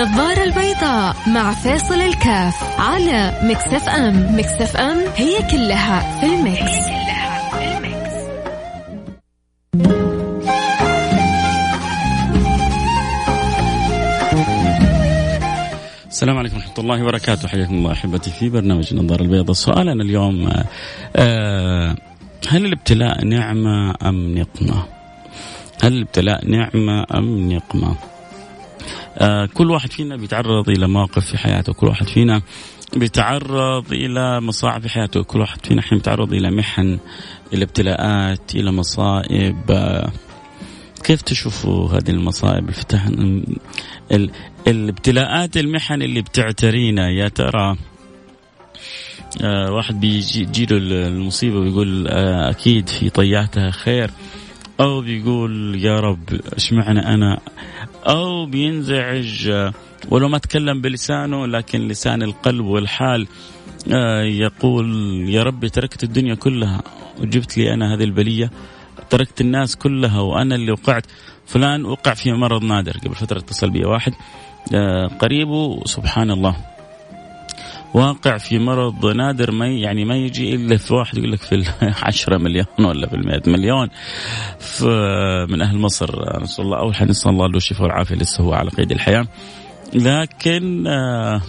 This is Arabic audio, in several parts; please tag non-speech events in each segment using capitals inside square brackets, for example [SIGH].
النظارة البيضاء مع فاصل الكاف على Mix FM. Mix FM هي كلها في ال Mix, هي كلها في ال Mix. السلام عليكم ورحمة الله وبركاته. حياكم الله أحبتي في برنامج النظارة البيضاء. سؤالنا اليوم آه هل الابتلاء نعمة أم نقمة؟ هل الابتلاء نعمة أم نقمة؟ كل واحد فينا بيتعرض إلى مواقف في حياته كل واحد فينا بيتعرض إلى مصاعب في حياته كل واحد فينا حين بيتعرض إلى محن إلى ابتلاءات إلى مصائب آه كيف تشوفوا هذه المصائب الفتن ال... الابتلاءات المحن اللي بتعترينا. يا ترى آه واحد بيجي له المصيبة ويقول آه أكيد في طياتها خير أو بيقول يا رب اشمعنى أنا أو بينزعج ولو ما تكلم بلسانه لكن لسان القلب والحال آه يقول يا رب تركت الدنيا كلها وجبت لي أنا هذه البلية تركت الناس كلها وأنا اللي وقعت. فلان وقع في مرض نادر قبل فترة اتصل بي واحد آه قريبه سبحان الله. واقع في مرض نادر ما يعني ما يجي إلا في واحد يقول لك في 10 [LAUGHS] مليون ولا في 100 مليون. من أهل مصر نسأل الله اول حاجة نسأل الله له الشفاء والعافية لسه هو على قيد الحياة. لكن آه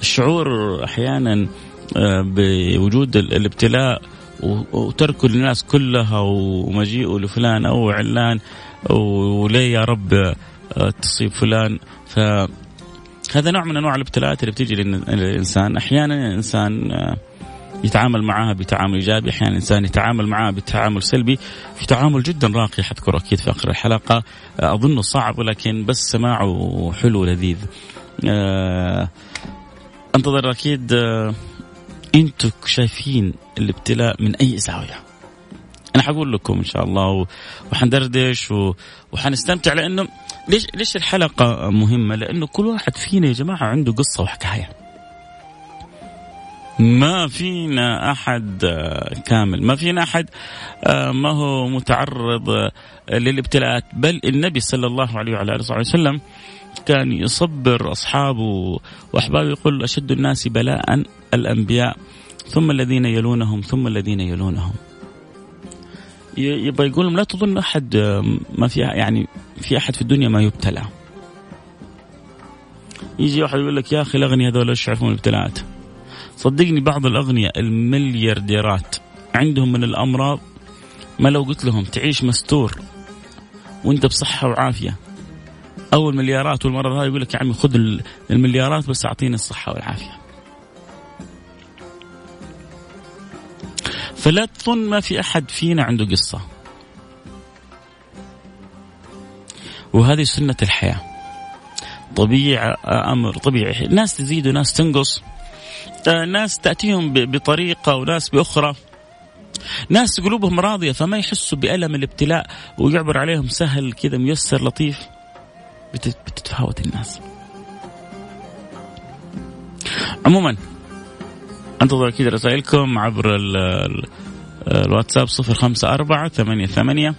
الشعور أحيانا آه بوجود الابتلاء وتركه للناس كلها ومجيئه لفلان أو علان وليه يا رب تصيب فلان؟ ف هذا نوع من أنواع الابتلاءات اللي بتيجي للإنسان. أحيانا الإنسان يتعامل معها بتعامل إيجابي أحيانا الإنسان يتعامل معها بتعامل سلبي. في تعامل جدا راقي حذكره أكيد في آخر الحلقة. أظنه صعب ولكن بس سماعه حلو لذيذ. أنتظر أكيد أنتم شايفين الابتلاء من أي زاوية؟ أنا حقول لكم إن شاء الله وحندردش وحنستمتع لأنه ليش ليش الحلقة مهمة؟ لأنه كل واحد فينا يا جماعة عنده قصة وحكاية. ما فينا أحد كامل، ما فينا أحد ما هو متعرض للابتلاءات، بل النبي صلى الله عليه وعلى آله وسلم كان يصبر أصحابه وأحبابه يقول أشد الناس بلاء الأنبياء ثم الذين يلونهم ثم الذين يلونهم. يبغى يقول لهم لا تظن أحد ما في يعني في أحد في الدنيا ما يبتلى. يجي واحد يقول لك يا أخي الاغنياء هذول إيش يعرفون الابتلاءات؟ صدقني بعض الأغنياء المليارديرات عندهم من الأمراض ما لو قلت لهم تعيش مستور وأنت بصحة وعافية أول مليارات والمرض هذا يقول لك يا عمي خذ المليارات بس اعطيني الصحة والعافية. فلا تظن ما في أحد فينا عنده قصة. وهذه سنة الحياة. طبيعة أمر طبيعي، ناس تزيد وناس تنقص. ناس تأتيهم بطريقة وناس بأخرى. ناس قلوبهم راضية فما يحسوا بألم الابتلاء ويعبر عليهم سهل كذا ميسر لطيف. بتتفاوت الناس. عموما انتظر أكيد رسائلكم عبر ال ال الواتساب صفر خمسة أربعة ثمانية ثمانية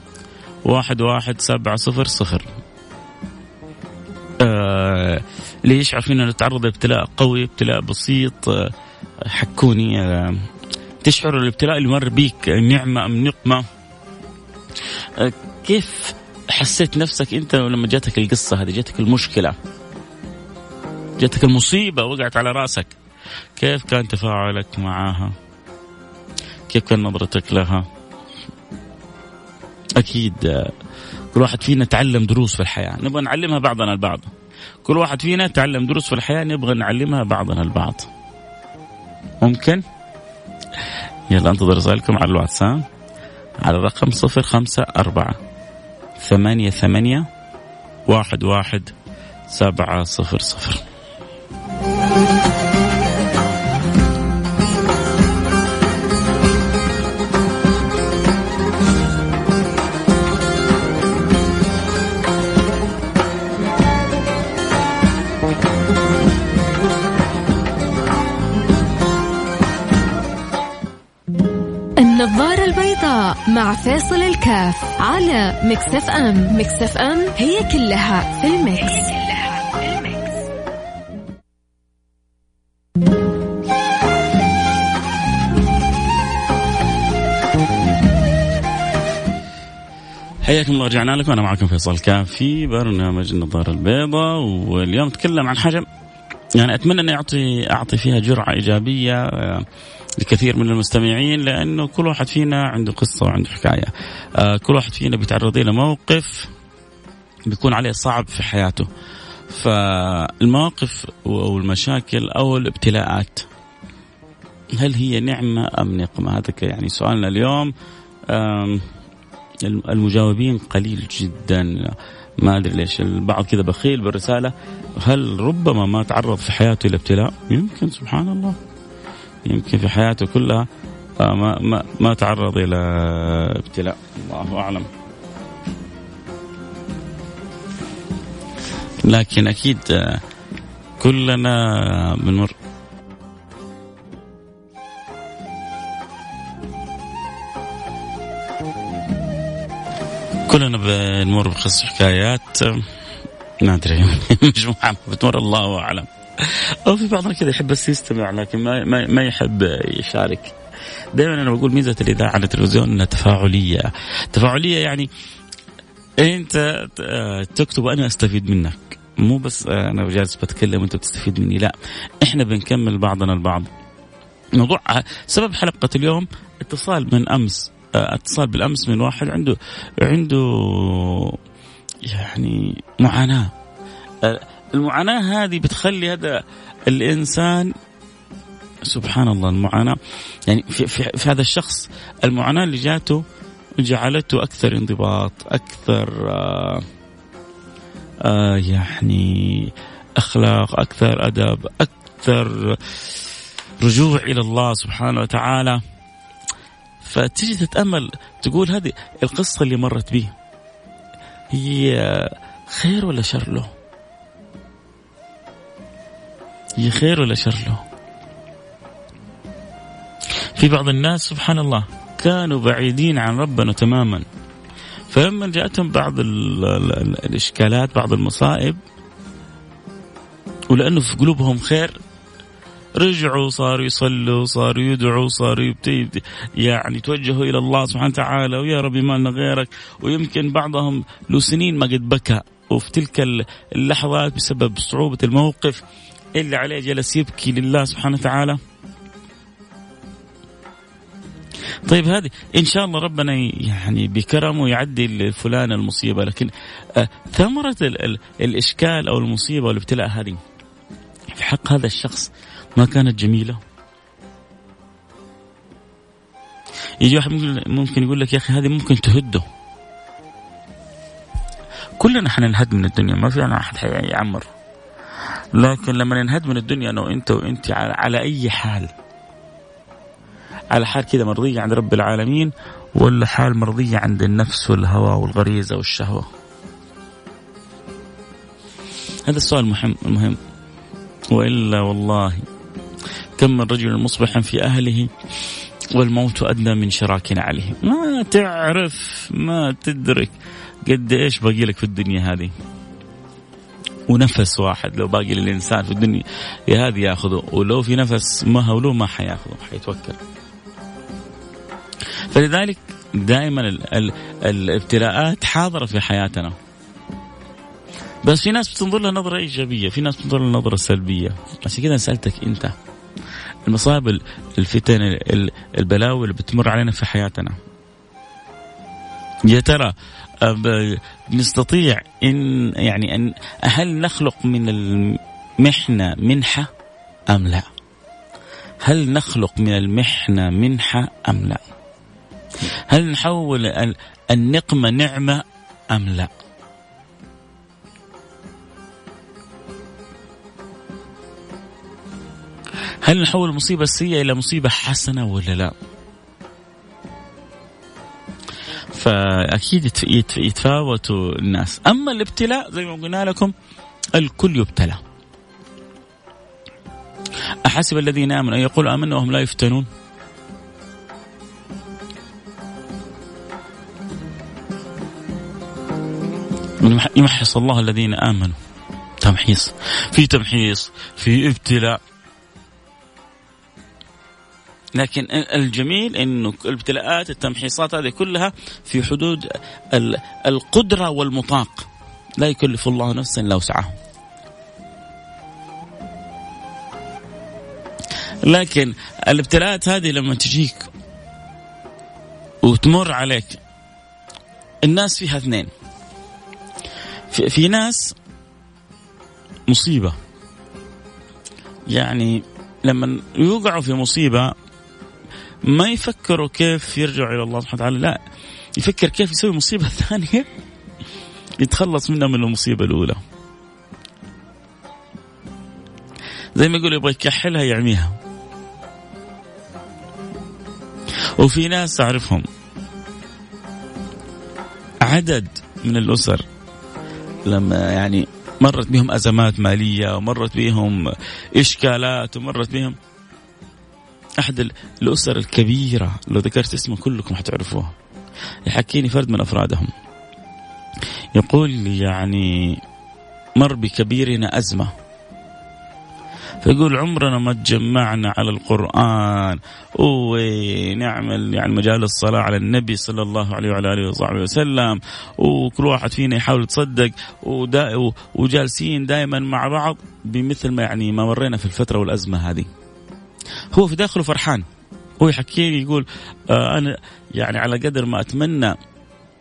واحد واحد سبعة صفر صفر. آه ليش عارفين نتعرض لابتلاء قوي ابتلاء بسيط آه حكوني آه تشعر الابتلاء اللي مر بيك نعمة أم نقمة؟ آه كيف حسيت نفسك أنت لما جاتك القصة هذه جاتك المشكلة؟ جاتك المصيبة وقعت على رأسك. كيف كان تفاعلك معها كيف كان نظرتك لها؟ أكيد كل واحد فينا تعلم دروس في الحياة نبغى نعلمها بعضنا البعض. كل واحد فينا تعلم دروس في الحياة نبغى نعلمها بعضنا البعض. ممكن؟ يلا انتظر رسائلكم على الواتساب على الرقم صفر خمسة أربعة ثمانية ثمانية واحد واحد سبعة صفر صفر. مع فاصل الكاف على Mix FM. Mix FM هي كلها في ال Mix, هي كلها في ال Mix. حياكم الله رجعنا لكم. أنا معكم فيصل كاف في برنامج النظارة البيضاء واليوم نتكلم عن حاجة يعني أتمنى أني اعطي أعطي فيها جرعة إيجابية. آه، لكثير من المستمعين لأنه كل واحد فينا عنده قصة وعنده حكاية. آه، كل واحد فينا بيتعرض إلى موقف بيكون عليه صعب في حياته. فالمواقف أو المشاكل أو الابتلاءات هل هي نعمة أم نقمة؟ هذا يعني سؤالنا اليوم المجاوبين قليل جدا ما أدري ليش البعض كذا بخيل بالرسالة هل ربما ما تعرض في حياته إلى ابتلاء؟ يمكن سبحان الله يمكن في حياته كلها آه، ما ما ما تعرض إلى ابتلاء. الله أعلم. لكن أكيد آه، كلنا بنمر. كلنا بنمر بقصص حكايات ما أدري [LAUGHS] مجموعه بتمر. الله أعلم. أو في بعضنا كذا يحب بس يستمع لكن ما ما, ما يحب يشارك. دائما أنا بقول ميزة الإذاعة على التلفزيون إنها تفاعلية. تفاعلية يعني أنت تكتب وأنا أستفيد منك. مو بس أنا جالس بتكلم وأنت بتستفيد مني لا. إحنا بنكمل بعضنا البعض. موضوع سبب حلقة اليوم اتصال من أمس. اتصال بالأمس من واحد عنده عنده يعني معاناة. المعاناة هذه بتخلي هذا الانسان سبحان الله المعاناة يعني في, في, في هذا الشخص المعاناة اللي جاته جعلته أكثر انضباط أكثر آه آه يعني أخلاق أكثر أدب أكثر رجوع إلى الله سبحانه وتعالى فتجي تتأمل تقول هذه القصة اللي مرت به هي خير ولا شر له؟ هي خير ولا شر له؟ في بعض الناس سبحان الله كانوا بعيدين عن ربنا تماما. فلما جاءتهم بعض ال ال الإشكالات بعض المصائب ولأنه في قلوبهم خير رجعوا صاروا يصلوا صاروا يدعوا صاروا يعني توجهوا إلى الله سبحانه وتعالى ويا ربي ما لنا غيرك. ويمكن بعضهم له سنين ما قد بكى. وفي تلك اللحظات بسبب صعوبة الموقف اللي عليه جلس يبكي لله سبحانه وتعالى. طيب هذه إن شاء الله ربنا يعني بكرمه يعدي لفلان المصيبة لكن آه، ثمرة الإشكال أو المصيبة والابتلاء هذه في حق هذا الشخص ما كانت جميلة؟ يجي واحد ممكن يقول لك يا أخي هذه ممكن تهده. كلنا حننهد من الدنيا ما في أنا أحد يعمر. لكن لما ننهد من الدنيا أنا وأنت وأنت على, أي حال. على حال كذا مرضية عند رب العالمين ولا حال مرضية عند النفس والهوى والغريزة والشهوة. هذا السؤال مهم المهم وإلا والله كم من رجل مصبحا في أهله والموت أدنى من شراك عليه ما تعرف ما تدرك قد إيش باقي لك في الدنيا هذه. ونفس واحد. لو باقي للإنسان في الدنيا يا هذه ياخذه ولو في نفس ما هو له ما حياخذه حيتوكل. فلذلك دائما ال ال الابتلاءات حاضرة في حياتنا. بس في ناس بتنظر لها نظرة إيجابية في ناس بتنظر لها نظرة سلبية. عشان كذا سألتك أنت المصائب الفتن البلاوي اللي بتمر علينا في حياتنا. يا ترى نستطيع ان يعني أن هل نخلق من المحنة منحة أم لا؟ هل نخلق من المحنة منحة أم لا؟ هل نحول النقمة نعمة أم لا؟ هل نحول المصيبة السيئة إلى مصيبة حسنة ولا لا؟ فأكيد يتفاوتوا الناس. أما الابتلاء زي ما قلنا لكم الكل يبتلى. أحسب الذين آمنوا أن يقولوا آمنا وهم لا يفتنون؟ يمحص الله الذين آمنوا. تمحيص. في تمحيص في ابتلاء. لكن الجميل إنه الابتلاءات التمحيصات هذه كلها في حدود القدرة والمطاق. لا يكلف الله نفسا إلا وسعها. لكن الابتلاءات هذه لما تجيك وتمر عليك الناس فيها اثنين. في, في ناس مصيبة. يعني لما يوقعوا في مصيبة ما يفكروا كيف يرجعوا إلى الله سبحانه وتعالى لا. يفكر كيف يسوي مصيبة [LAUGHS] ثانية يتخلص منها من المصيبة الأولى. زي ما يقول يبغى يكحلها يعميها. وفي ناس أعرفهم عدد من الأسر لما يعني مرت بهم أزمات مالية ومرت بهم إشكالات ومرت بهم أحد الأسر الكبيرة لو ذكرت اسمه كلكم حتعرفوها يحكيني فرد من أفرادهم. يقول لي يعني مر بكبيرنا أزمة. فيقول عمرنا ما تجمعنا على القرآن. ونعمل يعني مجال الصلاة على النبي صلى الله عليه وعلى آله وصحبه وسلم. وكل واحد فينا يحاول يتصدق. وجالسين دائما مع بعض بمثل ما يعني ما مرينا في الفترة والأزمة هذه. هو في داخله فرحان هو يحكي لي يقول آه أنا يعني على قدر ما أتمنى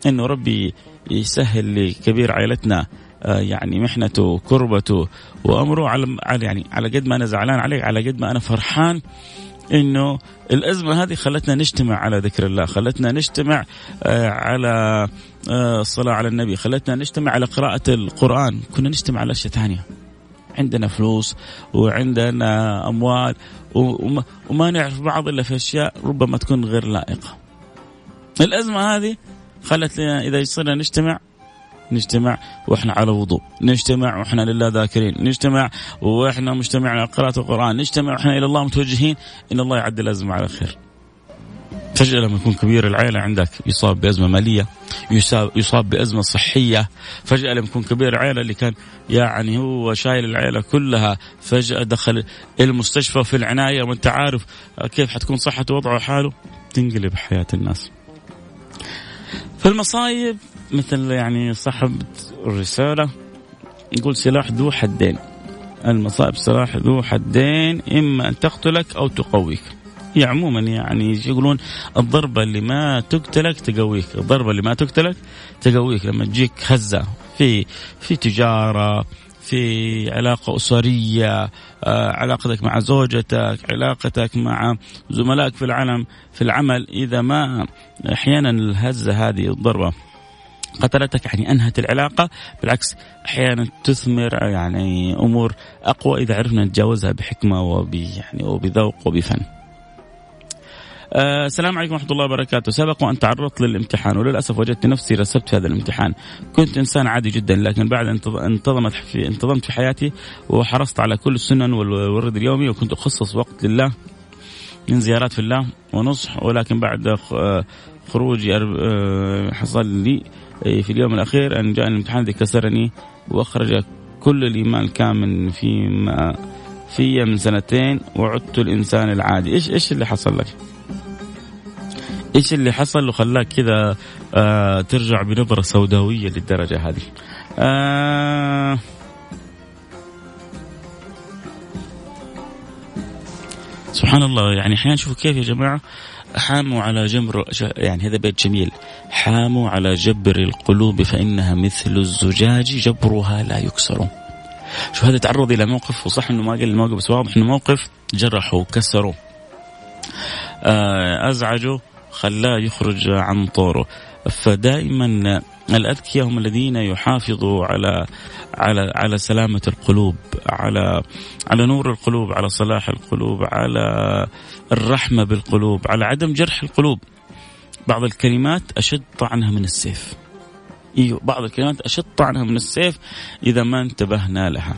أنه ربي يسهل لكبير عائلتنا آه، يعني محنته وكربته وأمره على يعني على قد ما أنا زعلان عليه على قد ما أنا فرحان إنه الأزمة هذه خلتنا نجتمع على ذكر الله، خلتنا نجتمع آه، على الصلاة على النبي، خلتنا نجتمع على قراءة القرآن، كنا نجتمع على أشياء ثانية. عندنا فلوس وعندنا أموال وما نعرف بعض إلا في أشياء ربما تكون غير لائقة. الأزمة هذه خلت لنا إذا صرنا نجتمع نجتمع وإحنا على وضوء نجتمع وإحنا لله ذاكرين نجتمع وإحنا مجتمع على قراءة القرآن نجتمع وإحنا إلى الله متوجهين إن الله يعدي الأزمة على خير فجأة لما يكون كبير العائلة عندك يصاب بأزمة مالية يصاب, بأزمة صحية فجأة لما يكون كبير العائلة اللي كان يعني هو شايل العائلة كلها فجأة دخل المستشفى في العناية وانت عارف كيف حتكون صحته وضعه حاله تنقلب حياة الناس. فالمصايب مثل يعني صاحب الرسالة يقول سلاح ذو حدين. المصائب سلاح ذو حدين إما أن تقتلك أو تقويك. هي عموما يعني يقولون الضربة اللي ما تقتلك تقويك الضربة اللي ما تقتلك تقويك لما تجيك هزة في في تجارة في علاقة أسرية آه، علاقتك مع زوجتك علاقتك مع زملائك في العالم في العمل إذا ما أحيانا الهزة هذه الضربة قتلتك يعني أنهت العلاقة بالعكس أحيانا تثمر يعني أمور أقوى إذا عرفنا نتجاوزها بحكمة وب يعني وبذوق وبفن. آه السلام عليكم ورحمة الله وبركاته. سبق وأن تعرضت للامتحان وللأسف وجدت نفسي رسبت في هذا الامتحان. كنت إنسان عادي جدا لكن بعد انتظمت في انتظمت في حياتي وحرصت على كل السنن والورد اليومي وكنت أخصص وقت لله من زيارات في الله ونصح. ولكن بعد آه، خروجي آه، حصل لي إيه، في اليوم الأخير أن جاء الامتحان الذي كسرني وأخرج كل الإيمان الكامل فيما في من سنتين وعدت الإنسان العادي. إيش إيش اللي حصل لك؟ إيش اللي حصل؟ وخلاك كذا آه ترجع بنظرة سوداوية للدرجة هذه. آه سبحان الله يعني أحيانا شوفوا كيف يا جماعة حاموا على جمر يعني هذا بيت جميل. حاموا على جبر القلوب فإنها مثل الزجاج جبرها لا يكسر. شو هذا تعرض إلى موقف وصح أنه ما قال الموقف بس واضح أنه موقف جرحه وكسره آه، أزعجه خلاه يخرج عن طوره. فدائما الأذكياء هم الذين يحافظوا على على على سلامة القلوب على على نور القلوب على صلاح القلوب على الرحمة بالقلوب على عدم جرح القلوب. بعض الكلمات أشد طعنها من السيف. إيوه بعض الكلمات أشد طعنها من السيف إذا ما انتبهنا لها.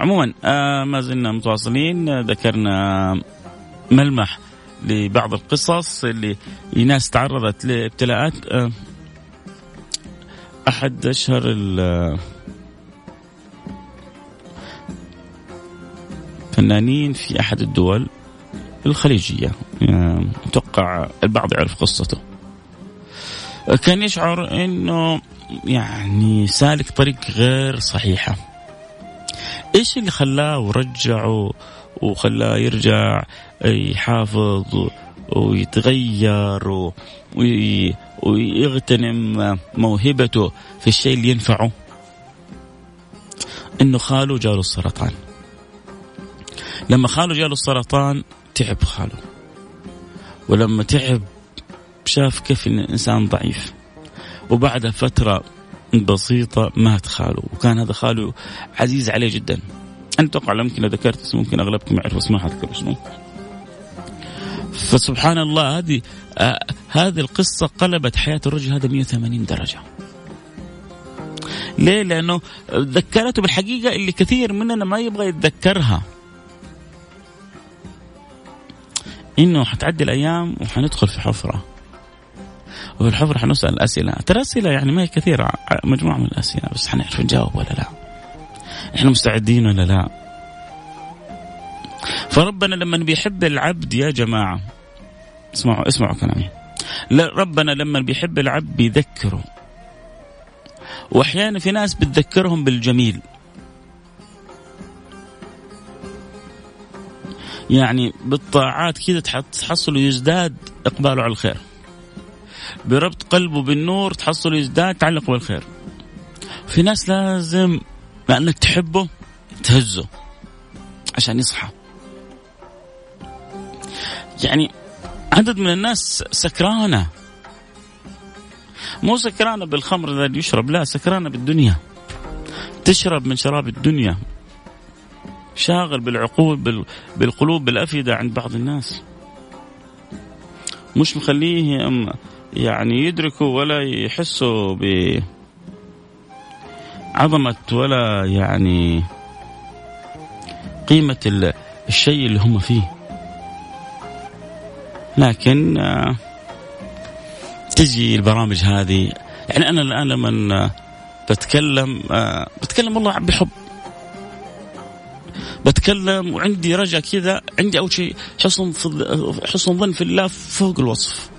عموما آه ما زلنا متواصلين. ذكرنا ملمح. لبعض القصص اللي ناس تعرضت لابتلاءات. آه أحد أشهر الفنانين في أحد الدول الخليجية. أتوقع البعض يعرف قصته. كان يشعر أنه يعني سالك طريق غير صحيحة. إيش اللي خلاه ورجعه وخلاه يرجع؟ يحافظ ويتغير ويغتنم موهبته. في الشيء اللي ينفعه. إنه خاله جاله السرطان. لما خاله جاله السرطان تعب خاله. ولما تعب شاف كيف إن الإنسان ضعيف. وبعد فترة بسيطة مات خاله. وكان هذا خاله عزيز عليه جدا. أتوقع يمكن ذكرت ممكن أغلبكم يعرفوا اسمه حذكر اسمه فسبحان الله هذه آه هذه القصة قلبت حياة الرجل هذا 180 درجة ليه؟ لأنه ذكرته بالحقيقة اللي كثير مننا ما يبغى يتذكرها. إنه حتعدي الأيام وحندخل في حفرة. وفي الحفرة حنسأل اسئله، ترى أسئلة يعني ما هي كثيرة مجموعة من الأسئلة بس حنعرف نجاوب ولا لا. إحنا مستعدين ولا لا؟ فربنا لما بيحب العبد يا جماعة اسمعوا اسمعوا كلامي. ربنا لما بيحب العبد بيذكره. وأحيانا في ناس بتذكرهم بالجميل. يعني بالطاعات كذا تحصل يزداد إقباله على الخير. بربط قلبه بالنور تحصل يزداد تعلق بالخير. في ناس لازم لأنك تحبه تهزه عشان يصحى. يعني عدد من الناس سكرانة. مو سكرانة بالخمر الذي يشرب لا سكرانة بالدنيا. تشرب من شراب الدنيا. شاغل بالعقول بالقلوب بالأفئدة عند بعض الناس. مش مخليه يعني يدركوا ولا يحسوا ب عظمة ولا يعني قيمة الشيء اللي هم فيه. لكن آه تجي البرامج هذه يعني أنا الآن لما بتكلم آه، بتكلم والله بحب. بتكلم وعندي رجاء كذا عندي أول شيء حسن حسن ظن في الله فوق الوصف.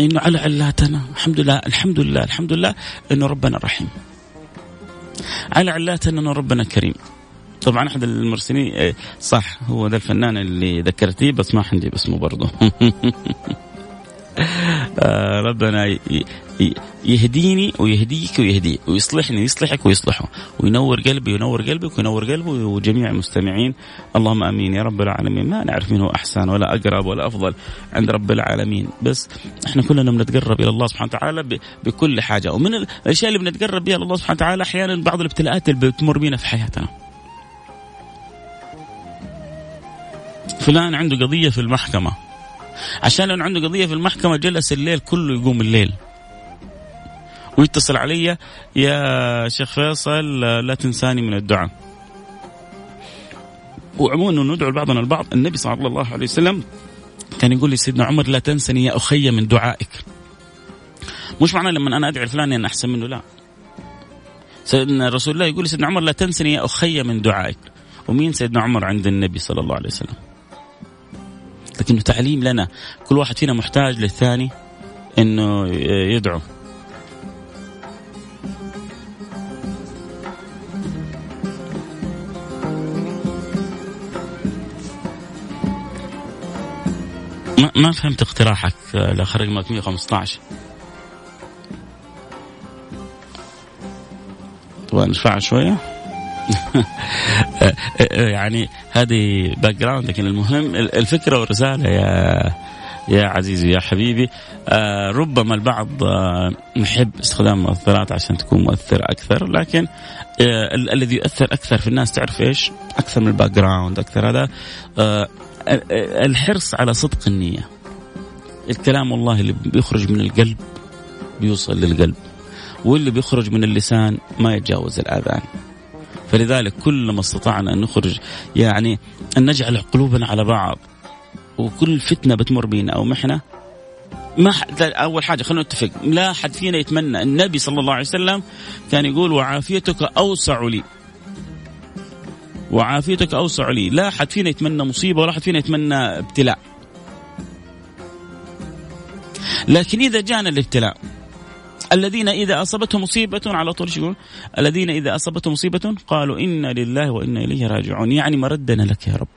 إنه على علاتنا الحمد لله الحمد لله الحمد لله إنه ربنا رحيم. على علاتنا إنه ربنا كريم. طبعا أحد المرسلين آه، صح هو ذا الفنان اللي ذكرتيه بس ما عندي باسمه برضه. [LAUGHS] آه، ربنا يهديني ويهديك ويهديك ويصلحني ويصلحك ويصلحه. وينور قلبي وينور قلبك وينور قلبه وجميع المستمعين. اللهم آمين يا رب العالمين. ما نعرف مين هو أحسن ولا أقرب ولا أفضل عند رب العالمين. بس إحنا كلنا بنتقرب إلى الله سبحانه وتعالى بكل حاجة. ومن الأشياء اللي بنتقرب بها الله سبحانه وتعالى أحيانا بعض الابتلاءات اللي بتمر بينا في حياتنا. فلان عنده قضية في المحكمة. عشان لو عنده قضية في المحكمة جلس الليل كله يقوم الليل. ويتصل علي يا شيخ فيصل لا تنساني من الدعاء. وعموما ندعو بعضنا البعض. النبي صلى الله عليه وسلم كان يقول لي سيدنا عمر لا تنسني يا أخي من دعائك. مش معنى لما أنا أدعي فلان أنا أحسن منه لا. سيدنا رسول الله يقول سيدنا عمر لا تنسني يا أخي من دعائك. ومين سيدنا عمر؟ عند النبي صلى الله عليه وسلم. لكنه تعليم لنا. كل واحد فينا محتاج للثاني إنه يدعو. ما ما فهمت اقتراحك لاخر رقمك 115 تبغى نرفعها شوية؟ [LAUGHS] يعني هذه background لكن المهم الفكرة والرسالة يا يا عزيزي يا حبيبي آه ربما البعض آه يحب استخدام المؤثرات عشان تكون مؤثر أكثر لكن آه الذي يؤثر أكثر في الناس تعرف إيش؟ أكثر من ال background أكثر هذا آه الحرص على صدق النية الكلام والله اللي بيخرج من القلب بيوصل للقلب واللي بيخرج من اللسان ما يتجاوز الآذان فلذلك كلما استطعنا أن نخرج يعني أن نجعل قلوبنا على بعض وكل فتنة بتمر بينا أو محنة ما أول حاجة خلينا نتفق لا أحد فينا يتمنى النبي صلى الله عليه وسلم كان يقول وعافيتك أوسع لي. وعافيتك أوسع لي. لا أحد فينا يتمنى مصيبة ولا أحد فينا يتمنى ابتلاء. لكن إذا جانا الابتلاء الذين إذا أصابتهم مصيبة على طول يقول؟ الذين إذا أصابتهم مصيبة قالوا إنا لله وإنا إليه راجعون. يعني مردنا لك يا رب.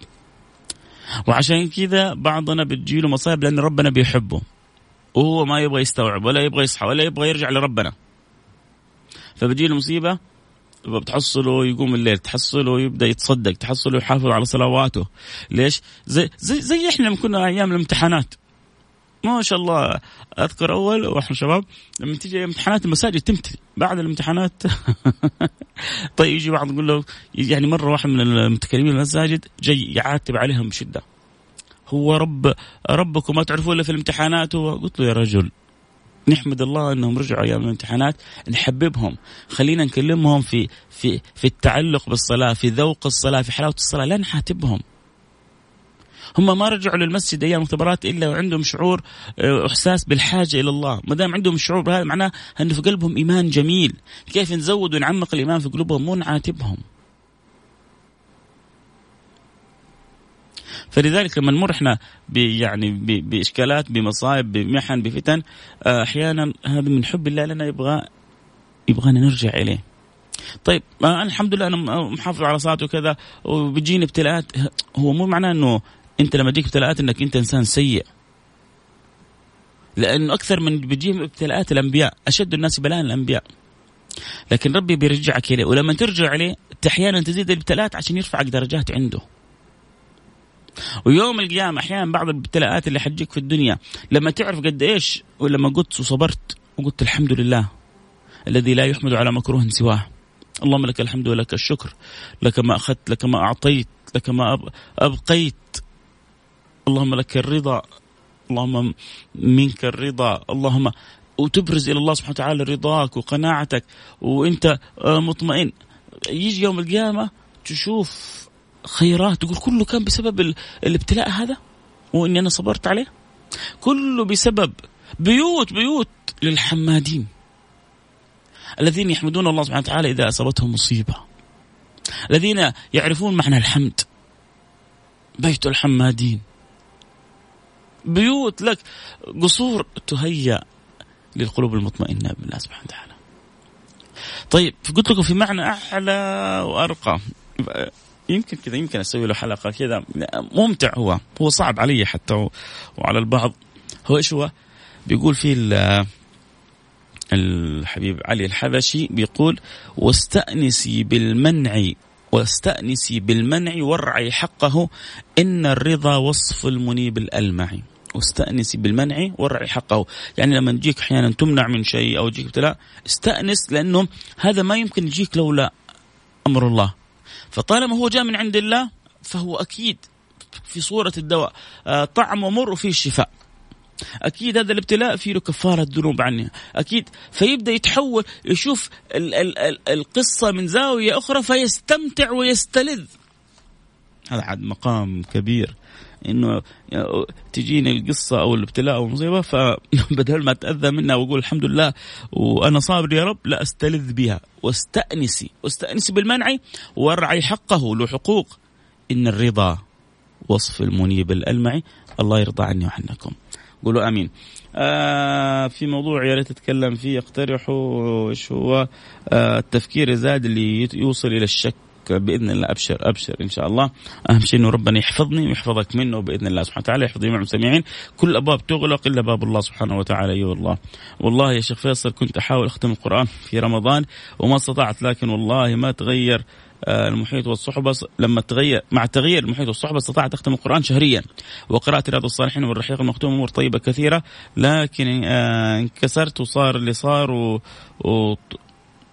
وعشان كذا بعضنا بتجيله مصايب لأن ربنا بيحبه. وهو ما يبغى يستوعب ولا يبغى يصحى ولا يبغى يرجع لربنا. فبتجيله مصيبة بتحصله يقوم الليل تحصله يبدأ يتصدق تحصله يحافظ على صلواته. ليش؟ زي زي, زي إحنا لما كنا أيام الامتحانات. ما شاء الله أذكر أول وإحنا شباب لما تيجي امتحانات المساجد تمتلي بعد الامتحانات [LAUGHS] طيب يجي بعض يقول له يعني مرة واحد من المتكلمين المساجد جاي يعاتب عليهم بشدة. هو رب ربكم ما تعرفون إلا في الامتحانات؟ قلت له يا رجل نحمد الله إنهم رجعوا أيام الامتحانات نحببهم خلينا نكلمهم في في في التعلق بالصلاة في ذوق الصلاة في حلاوة الصلاة لا نحاتبهم. هم ما رجعوا للمسجد أيام المختبرات إلا وعندهم شعور آه، إحساس بالحاجة إلى الله، ما دام عندهم الشعور بهذا معناه انه في قلبهم إيمان جميل، كيف نزود ونعمق الإيمان في قلوبهم مو نعاتبهم. فلذلك لما نمر إحنا يعني بإشكالات بمصايب بمحن بفتن آه، أحيانا هذا من حب الله لنا يبغى يبغانا نرجع إليه. طيب أنا الحمد لله أنا محافظ على صلاتي وكذا وبتجيني ابتلاءات هو مو معناه إنه انت لما تجيك ابتلاءات انك انت انسان سيء. لأنه أكثر من بيجيهم ابتلاءات الأنبياء أشد الناس بلاء الأنبياء. لكن ربي بيرجعك إليه ولما ترجع عليه أحيانا تزيد الابتلاءات عشان يرفعك درجات عنده. ويوم القيامة أحيانا بعض الابتلاءات اللي حتجيك في الدنيا لما تعرف قد إيش ولما قلت وصبرت وقلت الحمد لله الذي لا يحمد على مكروه سواه. اللهم لك الحمد ولك الشكر لك ما أخذت لك ما أعطيت لك ما أبقيت. اللهم لك الرضا اللهم منك الرضا اللهم وتبرز إلى الله سبحانه وتعالى رضاك وقناعتك وانت آه، مطمئن. يجي يوم القيامة تشوف خيرات تقول كله كان بسبب الابتلاء هذا وإني أنا صبرت عليه؟ كله بسبب بيوت بيوت للحمادين الذين يحمدون الله سبحانه وتعالى إذا أصابتهم مصيبة الذين يعرفون معنى الحمد. بيت الحمادين. بيوت لك. قصور تهيأ للقلوب المطمئنة بالله سبحانه وتعالى. طيب قلت لكم في معنى أعلى وأرقى. يمكن كذا يمكن أسوي له حلقة كذا. ممتع هو. هو صعب علي حتى وعلى البعض. هو إيش هو؟ بيقول فيه الحبيب علي الحبشي بيقول واستأنسي بالمنع واستأنسي بالمنع وارعي حقه إن الرضا وصف المنيب الألمعي واستأنسي بالمنع وارعي حقه. يعني لما تجيك أحيانا تمنع من شيء أو يجيك ابتلاء استأنس لأنه هذا ما يمكن يجيك لولا أمر الله. فطالما هو جاء من عند الله فهو أكيد في صورة الدواء آه، طعم ومر وفيه الشفاء أكيد هذا الابتلاء فيه كفارة ذنوب عني أكيد فيبدأ يتحول يشوف ال ال ال القصة من زاوية أخرى فيستمتع ويستلذ. هذا عاد مقام كبير. إنه تجيني القصة أو الابتلاء أو المصيبه فبدل ما اتاذى منها وأقول الحمد لله وأنا صابر يا رب لا أستلذ بها. واستأنسي واستأنسي بالمنع وارعي حقه له حقوق إن الرضا وصف المنيب الالمعي الله يرضى عني وعنكم قولوا آمين. آه في موضوع يا ريت أتكلم فيه اقترحوا إيش هو؟ آه التفكير الزاد اللي يوصل إلى الشك. بإذن الله أبشر أبشر إن شاء الله. أهم شيء إنه ربنا يحفظني ويحفظك منه بإذن الله سبحانه وتعالى يحفظ جميع المستمعين. كل الابواب تغلق إلا باب الله سبحانه وتعالى اي والله والله يا شيخ فيصل كنت أحاول أختم القرآن في رمضان وما استطعت لكن والله ما تغير آه، المحيط والصحبة. لما تغير مع تغيير المحيط والصحبة استطعت أختم القرآن شهريا. وقرأت رياض الصالحين والرحيق المختوم أمور طيبة كثيرة. لكن آه، انكسرت وصار اللي صار و...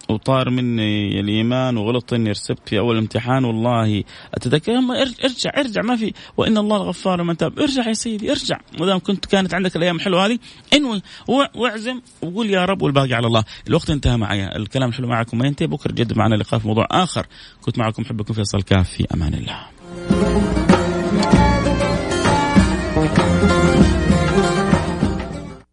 وطار مني الإيمان وغلطت إني رسبت في أول امتحان والله أتذكر. ارجع ارجع ما في وإن الله الغفار من تاب. ارجع يا سيدي ارجع. ما دام كنت كانت عندك الأيام الحلوة هذه انوي واعزم وقول يا رب والباقي على الله. الوقت انتهى معي. الكلام الحلو معكم ما ينتهي. بكرة جد معنا لقاء في موضوع آخر. كنت معكم حبكم فيصل. كاف في أمان الله.